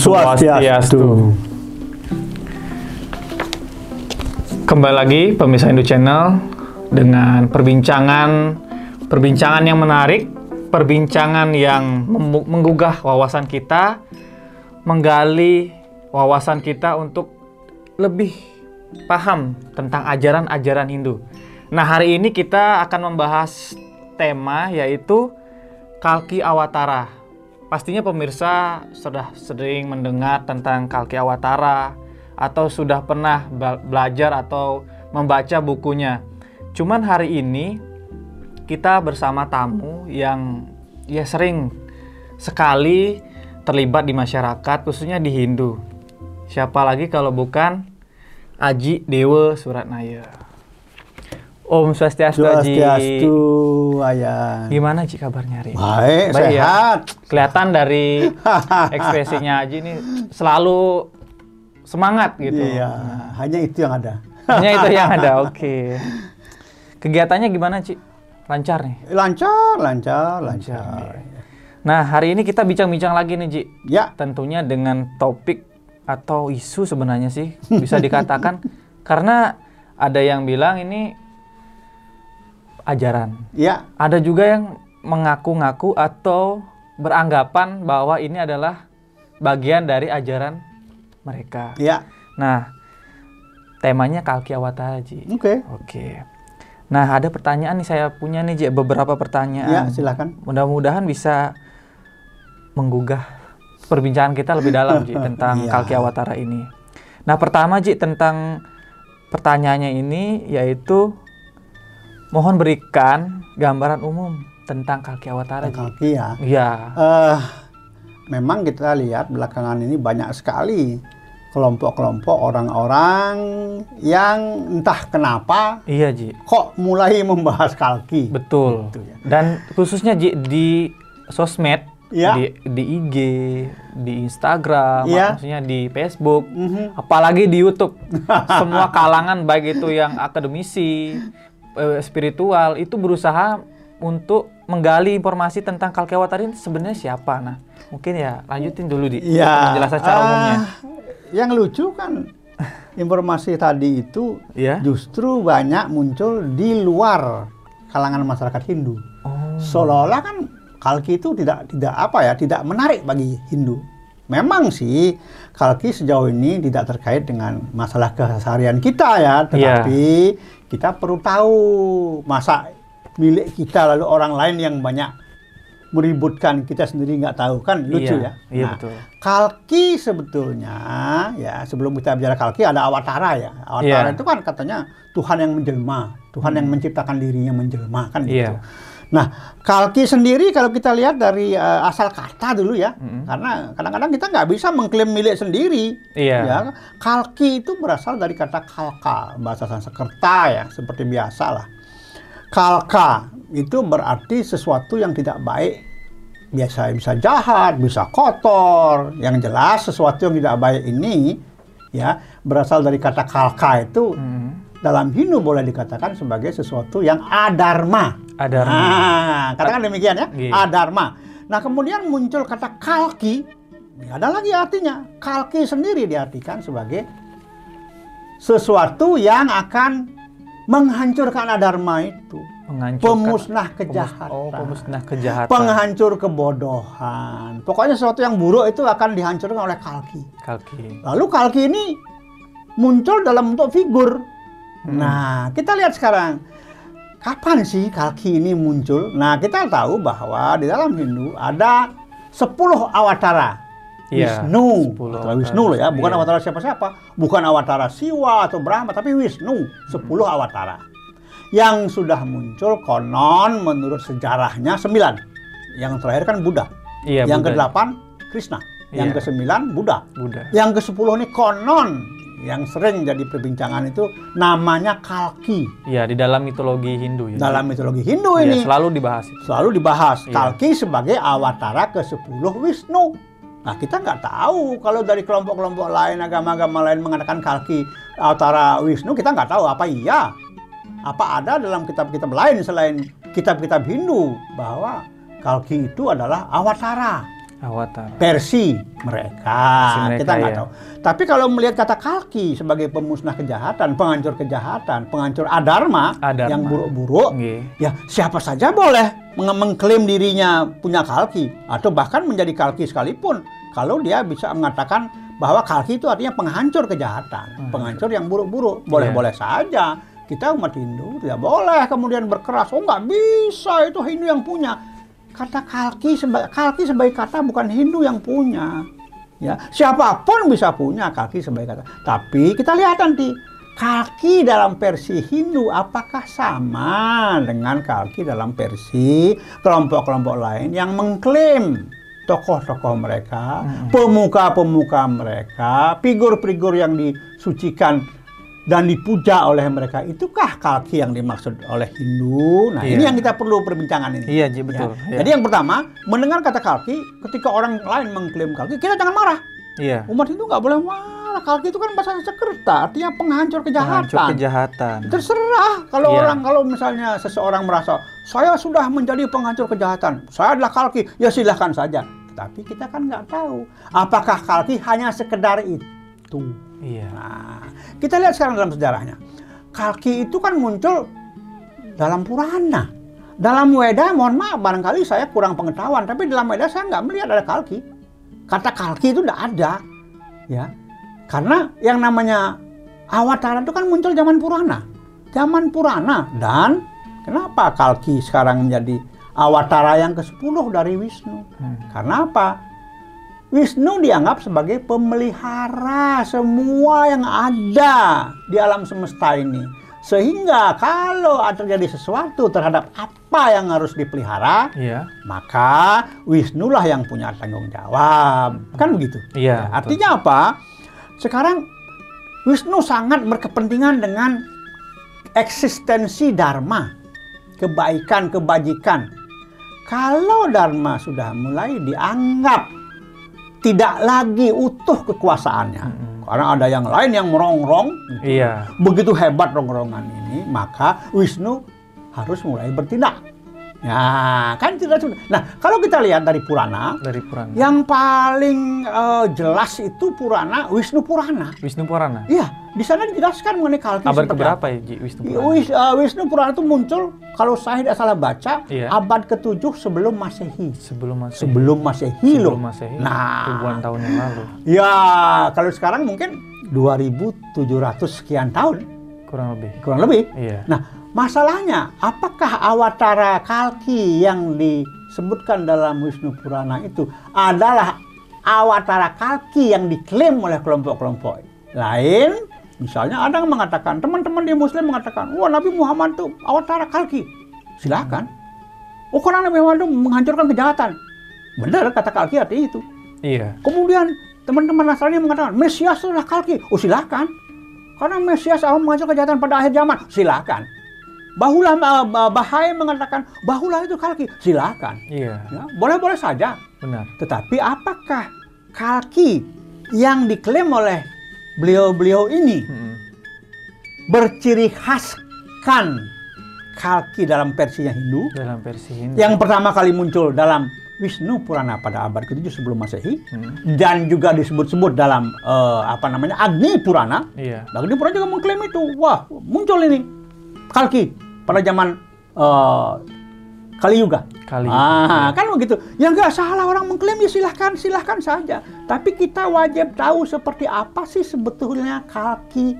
Swastiastu. Kembali lagi pemirsa Indo Channel dengan perbincangan perbincangan yang menarik, perbincangan yang menggugah wawasan kita, menggali wawasan kita untuk lebih paham tentang ajaran-ajaran Hindu. Nah, hari ini kita akan membahas tema yaitu Kalki Awatara. Pastinya pemirsa sudah sering mendengar tentang Kalki Awatara atau sudah pernah bela- belajar atau membaca bukunya. Cuman hari ini kita bersama tamu yang ya sering sekali terlibat di masyarakat khususnya di Hindu. Siapa lagi kalau bukan Aji Dewa Suratnaya. Om Swastiastu. Swastiastu, ayah. Gimana Ci kabarnya hari ini? Baik, Baik ya. sehat. Kelihatan dari ekspresinya Aji ini selalu semangat gitu. Iya, Nah, hanya itu yang ada. hanya itu yang ada. Oke. Kegiatannya gimana, Ci? Lancar nih. Lancar, lancar, lancar. Nah, hari ini kita bincang-bincang lagi nih, Ji. Ya, Tentunya dengan topik atau isu sebenarnya sih bisa dikatakan karena ada yang bilang ini ajaran. ya, Ada juga yang mengaku-ngaku atau beranggapan bahwa ini adalah bagian dari ajaran mereka. ya. Nah, temanya Kalki Awatara, Ji. Oke. Oke. Nah, ada pertanyaan nih saya punya nih, Ji, beberapa Ya, pertanyaan. silakan. Mudah-mudahan bisa menggugah perbincangan kita lebih dalam, Ji, tentang Iya. Kalki Awatara ini. Nah, pertama, Ji, tentang pertanyaannya ini yaitu mohon berikan gambaran umum tentang Kalki Awatara, Ji. Kaki ya. Iya. Eh, memang kita lihat belakangan ini banyak sekali kelompok-kelompok orang-orang yang entah kenapa Iya, Ji. kok mulai membahas kalki. Betul. Gitu ya. Dan khususnya Ji, di sosmed, Iya. di, di IG, di Instagram, Iya. maksudnya di Facebook, Mhm. apalagi di YouTube. Semua kalangan baik itu yang akademisi, spiritual itu berusaha untuk menggali informasi tentang Kalkewatari ini sebenarnya siapa. Nah, mungkin ya lanjutin dulu di Ya, penjelasan secara ah, umumnya. Yang lucu kan informasi tadi itu Iya. justru banyak muncul di luar kalangan masyarakat Hindu. Oh. Seolah-olah kan kalki itu tidak tidak apa ya, tidak menarik bagi Hindu. Memang sih kalki sejauh ini tidak terkait dengan masalah keseharian kita ya, tetapi kita perlu tahu masa milik kita lalu orang lain yang banyak meributkan kita sendiri nggak tahu kan lucu Iya, ya. iya Nah, betul. Kalki sebetulnya ya sebelum kita bicara kalki ada awatara ya. Iya. Awatara itu kan katanya Tuhan yang menjelma, Tuhan yang menciptakan dirinya menjelma kan gitu. Nah, kalki sendiri kalau kita lihat dari eh, asal kata dulu ya, Mm-mm. karena kadang-kadang kita nggak bisa mengklaim milik sendiri. Iya. Ya, kalki itu berasal dari kata kalka, bahasa Sanskerta ya, seperti biasa lah. Kalka itu berarti sesuatu yang tidak baik. Biasa bisa jahat, bisa kotor. Yang jelas sesuatu yang tidak baik ini ya berasal dari kata kalka itu Hmm. dalam Hindu boleh dikatakan sebagai sesuatu yang adharma. Adharma. Nah, katakan demikian ya, Iya. adharma. Nah, kemudian muncul kata kalki. Ya, ada lagi artinya. Kalki sendiri diartikan sebagai sesuatu yang akan menghancurkan adharma itu. Pemusnah pemus- kejahatan. Oh, pemusnah kejahatan. Penghancur kebodohan. Pokoknya sesuatu yang buruk itu akan dihancurkan oleh kalki. Kalki. Lalu kalki ini muncul dalam bentuk figur. Nah, kita lihat sekarang. Kapan sih kalki ini muncul? Nah, kita tahu bahwa di dalam Hindu ada 10 awatara. Iya, Wisnu. 10 Awatara Wisnu loh ya, bukan Iya. awatara siapa-siapa. Bukan awatara Siwa atau Brahma, tapi Wisnu. 10 awatara. Yang sudah muncul konon menurut sejarahnya 9. Yang terakhir kan Buddha. Iya, yang Buddha. ke-8 Krishna. Yang Iya. ke-9 Buddha. Buddha. Yang ke-10 ini konon yang sering jadi perbincangan itu namanya Kalki. Iya, di dalam mitologi Hindu ya. Dalam mitologi Hindu Iya, ini selalu dibahas itu. selalu dibahas Iya. Kalki sebagai awatara ke-10 Wisnu. Nah, kita nggak tahu kalau dari kelompok-kelompok lain, agama-agama lain mengatakan Kalki awatara Wisnu, kita nggak tahu apa iya. Apa ada dalam kitab-kitab lain selain kitab-kitab Hindu bahwa Kalki itu adalah awatara. Avatar. versi mereka. Versi mereka, kita nggak ya. tahu. Tapi kalau melihat kata kalki sebagai pemusnah kejahatan, penghancur kejahatan, penghancur adharma, Adharma. yang buruk-buruk, Nggih. ya siapa saja boleh menge- mengklaim dirinya punya kalki atau bahkan menjadi kalki sekalipun kalau dia bisa mengatakan bahwa kalki itu artinya penghancur kejahatan, penghancur yang buruk-buruk, boleh-boleh saja. Kita umat Hindu tidak boleh kemudian berkeras, oh nggak bisa itu Hindu yang punya. Kata kalki sebagai kalki sebagai kata bukan Hindu yang punya. Ya, siapa pun bisa punya kalki sebagai kata. Tapi kita lihat nanti kalki dalam versi Hindu apakah sama dengan kalki dalam versi kelompok-kelompok lain yang mengklaim tokoh-tokoh mereka, pemuka-pemuka mereka, figur-figur yang disucikan dan dipuja oleh mereka itukah kalki yang dimaksud oleh Hindu? Nah, ini Iya. yang kita perlu perbincangan ini. Iya, Ji, betul. Ya. Iya. Jadi yang pertama, mendengar kata kalki, ketika orang lain mengklaim kalki, kita jangan marah. Iya. Umat Hindu nggak boleh marah. Kalki itu kan bahasa Sanskerta, artinya penghancur kejahatan. Penghancur kejahatan. Terserah kalau Iya. orang kalau misalnya seseorang merasa saya sudah menjadi penghancur kejahatan, saya adalah kalki, ya silahkan saja. Tetapi kita kan nggak tahu apakah kalki hanya sekedar itu. Iya. Nah, kita lihat sekarang dalam sejarahnya. Kalki itu kan muncul dalam Purana. Dalam Weda, mohon maaf, barangkali saya kurang pengetahuan, tapi dalam Weda saya nggak melihat ada kalki. Kata kalki itu nggak ada, ya. Karena yang namanya Awatara itu kan muncul zaman Purana, zaman Purana. Dan kenapa kalki sekarang menjadi Awatara yang ke-10 dari Wisnu? Hmm. Karena apa? Wisnu dianggap sebagai pemelihara semua yang ada di alam semesta ini. Sehingga kalau terjadi sesuatu terhadap apa yang harus dipelihara, Iya. maka Wisnu lah yang punya tanggung jawab. Kan begitu? Iya, Ya, artinya apa? Sekarang Wisnu sangat berkepentingan dengan eksistensi Dharma, kebaikan, kebajikan. Kalau Dharma sudah mulai dianggap tidak lagi utuh kekuasaannya, karena ada yang lain yang merongrong, gitu. Iya. begitu hebat rongrongan ini, maka Wisnu harus mulai bertindak. Ya, kan tidak sudah. Nah, kalau kita lihat dari Purana, Dari Purana. yang paling eh, jelas itu Purana, Wisnu Purana. Wisnu Purana. Iya, di sana dijelaskan mengenai kalki. Abad keberapa apa. ya, Ji? Wisnu Purana. Wis- eh, Wisnu Purana itu muncul kalau saya tidak salah baca Iya. abad ke-7 sebelum Masehi. Sebelum Masehi. Sebelum Masehi loh. Sebelum Masehi. Nah. Ribuan tahun yang lalu. Ya, kalau sekarang mungkin 2700 sekian tahun Kurang lebih. kurang lebih. Iya. Nah, masalahnya apakah awatara kalki yang disebutkan dalam Wisnu Purana itu adalah awatara kalki yang diklaim oleh kelompok-kelompok lain? Misalnya ada yang mengatakan, teman-teman di Muslim mengatakan, wah Nabi Muhammad itu awatara kalki. Silakan. Oh, karena Nabi Muhammad itu menghancurkan kejahatan. Benar kata kalki artinya itu. Iya. Kemudian teman-teman Nasrani mengatakan Mesias itu adalah kalki. Oh silakan. Karena Mesias akan menghancurkan kejahatan pada akhir zaman. Silakan. Bahulah Bah- Bahai mengatakan bahulah itu kalki. Silakan. Iya. Ya, boleh-boleh saja. Benar. Tetapi apakah kalki yang diklaim oleh beliau-beliau ini Mm-mm. berciri khaskan kalki dalam versinya Hindu? Dalam versi Hindu. Yang pertama kali muncul dalam Wisnu Purana pada abad ke-7 sebelum Masehi Hmm. dan juga disebut-sebut dalam eh, apa namanya Agni Purana. Iya. Agni Purana juga mengklaim itu. Wah, muncul ini Kalki pada zaman eh, Kali Yuga. Kali. Ah, kan begitu. Yang nggak salah orang mengklaim ya silahkan, silahkan saja. Tapi kita wajib tahu seperti apa sih sebetulnya Kalki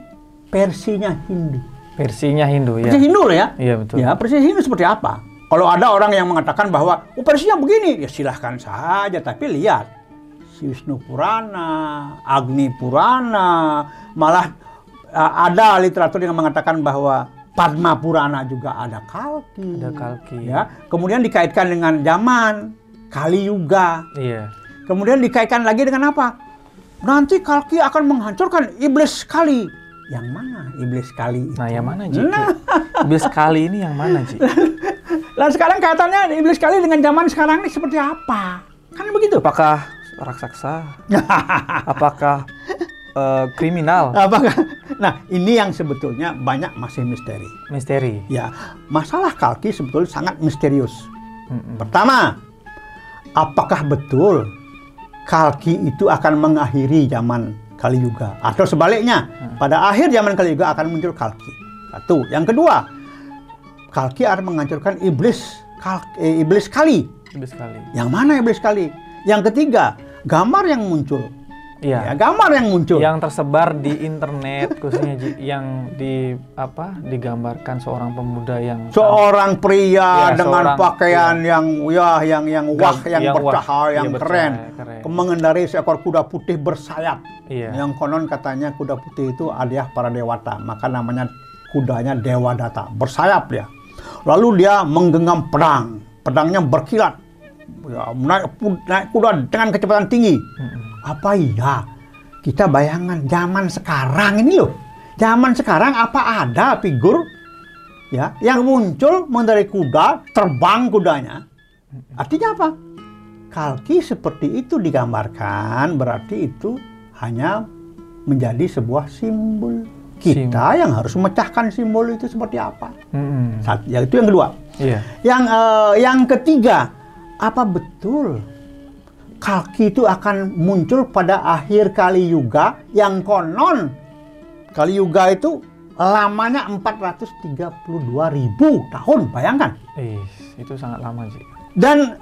versinya Hindu. Versinya Hindu ya. Versi Hindu loh ya. Iya betul. Ya, versi Hindu seperti apa? Kalau ada orang yang mengatakan bahwa oh, versinya begini, ya silahkan saja. Tapi lihat, si Wisnu Purana, Agni Purana, malah uh, ada literatur yang mengatakan bahwa Padma Purana juga ada kalki. Ada kalki. Ya, kemudian dikaitkan dengan zaman Kali Yuga. Iya. Kemudian dikaitkan lagi dengan apa? Nanti kalki akan menghancurkan iblis kali. Yang mana iblis kali? itu? Nah, yang mana Ji? Nah. Iblis kali ini yang mana Ji? Lah sekarang kaitannya iblis kali dengan zaman sekarang ini seperti apa? Kan begitu. Apakah raksasa? Apakah eh, kriminal? Apakah? Nah, ini yang sebetulnya banyak masih misteri. Misteri. Ya, masalah kalki sebetulnya sangat misterius. Mm-mm. Pertama, apakah betul Kalki itu akan mengakhiri zaman Kali Yuga atau sebaliknya pada akhir zaman Kali Yuga akan muncul Kalki. Satu. Yang kedua, Kalki akan menghancurkan iblis Kal- eh, iblis Kali. Iblis sekali. Yang mana iblis Kali? Yang ketiga, gambar yang muncul. Ya, Iya. gambar yang muncul. Yang tersebar di internet khususnya yang di apa digambarkan seorang pemuda yang seorang pria Ya, dengan seorang- pakaian yang ya yang yang wah yang, yang bercahaya yang Iya, keren. keren. mengendarai seekor kuda putih bersayap Iya. yang konon katanya kuda putih itu hadiah para dewata maka namanya kudanya dewa data bersayap dia lalu dia menggenggam pedang pedangnya berkilat ya, naik, naik kuda dengan kecepatan tinggi apa iya? Kita bayangan zaman sekarang ini loh. Zaman sekarang apa ada figur ya yang muncul mengendarai kuda terbang kudanya? Artinya apa? Kalki seperti itu digambarkan berarti itu hanya menjadi sebuah simbol. Kita yang harus memecahkan simbol itu seperti apa? Mm-mm. Sat- ya itu yang kedua. Iya. yang eh, yang ketiga apa betul kalki itu akan muncul pada akhir kali yuga yang konon kali yuga itu lamanya 432 ribu tahun bayangkan Ih, itu sangat lama sih. dan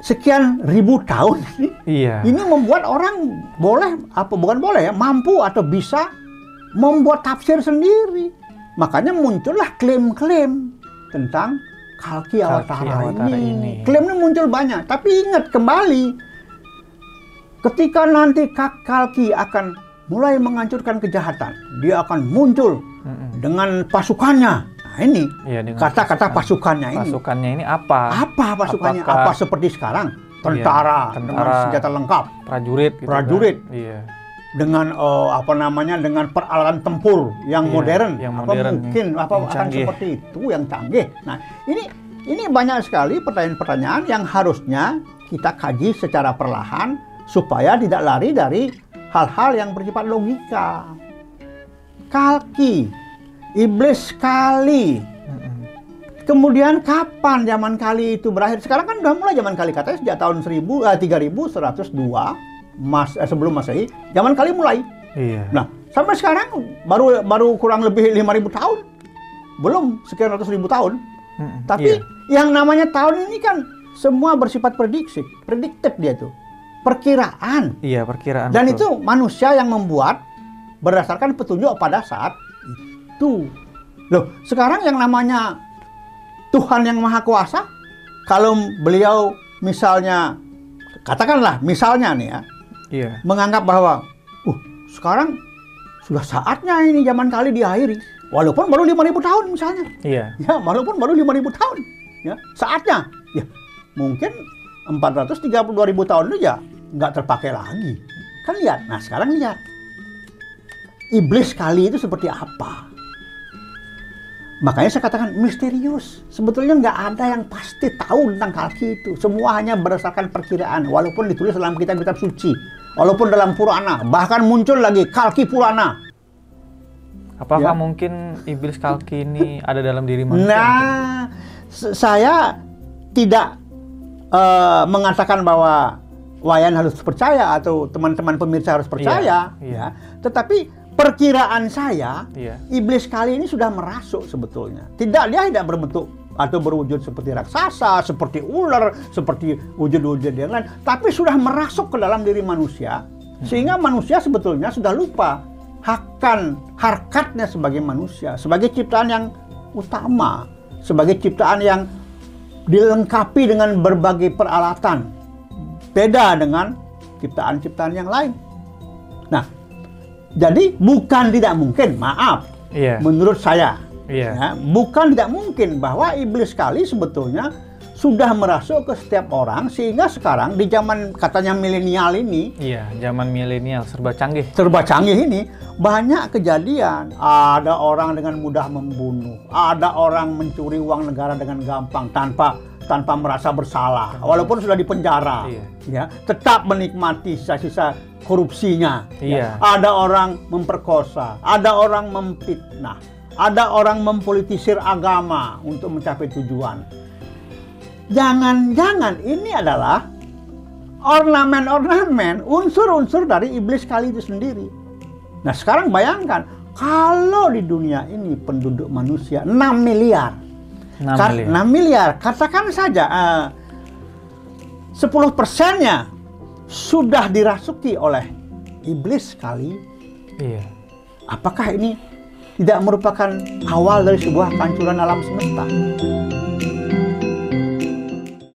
sekian ribu tahun ini Iya. ini membuat orang boleh apa bukan boleh ya mampu atau bisa membuat tafsir sendiri makanya muncullah klaim-klaim tentang kalki, Kalki awatara, Awatara ini. ini. klaimnya muncul banyak tapi ingat kembali ketika nanti Kak kalki akan mulai menghancurkan kejahatan dia akan muncul Mm-mm. dengan pasukannya nah ini Iya, dengan kata-kata pasukan. pasukannya ini Pasukannya ini apa? apa pasukannya Apakah- apa seperti sekarang tentara, Iya, dengan tentara. senjata lengkap Prajurit gitu Prajurit. kan? Iya. Dengan eh, apa namanya dengan peralatan tempur yang Iya, modern yang apa modern, mungkin apa yang akan canggih. seperti itu yang canggih nah ini ini banyak sekali pertanyaan-pertanyaan yang harusnya kita kaji secara perlahan supaya tidak lari dari hal-hal yang bersifat logika kalki iblis kali. Kemudian kapan zaman kali itu berakhir? Sekarang kan udah mulai zaman kali katanya sejak tahun 1000 eh, 3102 Mas eh, sebelum Masehi, zaman kali mulai. Iya. Nah, sampai sekarang baru baru kurang lebih 5000 tahun. Belum sekian ratus ribu tahun. Mm-mm. Tapi Iya. yang namanya tahun ini kan semua bersifat prediksi, prediktif dia tuh. Perkiraan. Iya, perkiraan. Dan betul. itu manusia yang membuat berdasarkan petunjuk pada saat itu. Loh, sekarang yang namanya Tuhan yang Maha Kuasa, kalau beliau misalnya, katakanlah misalnya nih ya, Iya. menganggap bahwa, uh, sekarang sudah saatnya ini zaman kali diakhiri. Walaupun baru 5000 tahun misalnya. Iya. Ya, walaupun baru 5000 tahun. Ya, saatnya. Ya, mungkin 432 ribu tahun itu ya nggak terpakai lagi. Kan lihat. Nah, sekarang lihat. Iblis kali itu seperti apa? Makanya saya katakan misterius. Sebetulnya nggak ada yang pasti tahu tentang kalki itu. Semua hanya berdasarkan perkiraan. Walaupun ditulis dalam kitab-kitab suci. Walaupun dalam Purana. Bahkan muncul lagi kalki Purana. Apakah Ya. mungkin iblis kalki ini ada dalam diri manusia? Nah, saya tidak eh, mengatakan bahwa Wayan harus percaya atau teman-teman pemirsa harus percaya, iya. ya. Tetapi perkiraan saya, Iya. iblis kali ini sudah merasuk sebetulnya. Tidak dia tidak berbentuk atau berwujud seperti raksasa, seperti ular, seperti wujud-wujud yang lain, tapi sudah merasuk ke dalam diri manusia sehingga manusia sebetulnya sudah lupa akan harkatnya sebagai manusia, sebagai ciptaan yang utama, sebagai ciptaan yang dilengkapi dengan berbagai peralatan. Beda dengan ciptaan-ciptaan yang lain. Nah, jadi bukan tidak mungkin, maaf, Iya. menurut saya, Iya. ya, bukan tidak mungkin bahwa iblis sekali sebetulnya sudah merasuk ke setiap orang sehingga sekarang di zaman katanya milenial ini Iya, zaman milenial serba canggih. serba canggih ini banyak kejadian ada orang dengan mudah membunuh ada orang mencuri uang negara dengan gampang tanpa tanpa merasa bersalah walaupun sudah dipenjara Iya. ya tetap menikmati sisa-sisa korupsinya ya. Iya. ada orang memperkosa ada orang memfitnah ada orang mempolitisir agama untuk mencapai tujuan jangan-jangan ini adalah ornamen-ornamen, unsur-unsur dari iblis kali itu sendiri. Nah sekarang bayangkan, kalau di dunia ini penduduk manusia 6 miliar, 6 Ka- miliar. 6 miliar, katakan saja eh, 10 persennya sudah dirasuki oleh iblis kali, Iya. apakah ini tidak merupakan awal dari sebuah kehancuran alam semesta?